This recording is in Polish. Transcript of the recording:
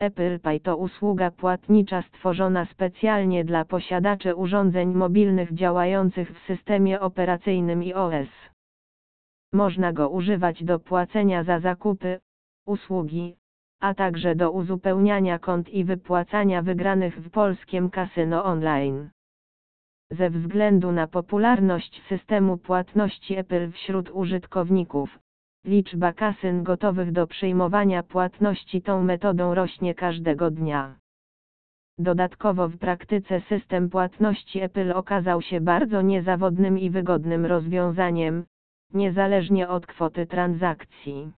Apple Pay to usługa płatnicza stworzona specjalnie dla posiadaczy urządzeń mobilnych działających w systemie operacyjnym iOS. Można go używać do płacenia za zakupy, usługi, a także do uzupełniania kont i wypłacania wygranych w polskim kasyno online. Ze względu na popularność systemu płatności Apple wśród użytkowników, liczba kasyn gotowych do przyjmowania płatności tą metodą rośnie każdego dnia. Dodatkowo w praktyce system płatności Apple okazał się bardzo niezawodnym i wygodnym rozwiązaniem, niezależnie od kwoty transakcji.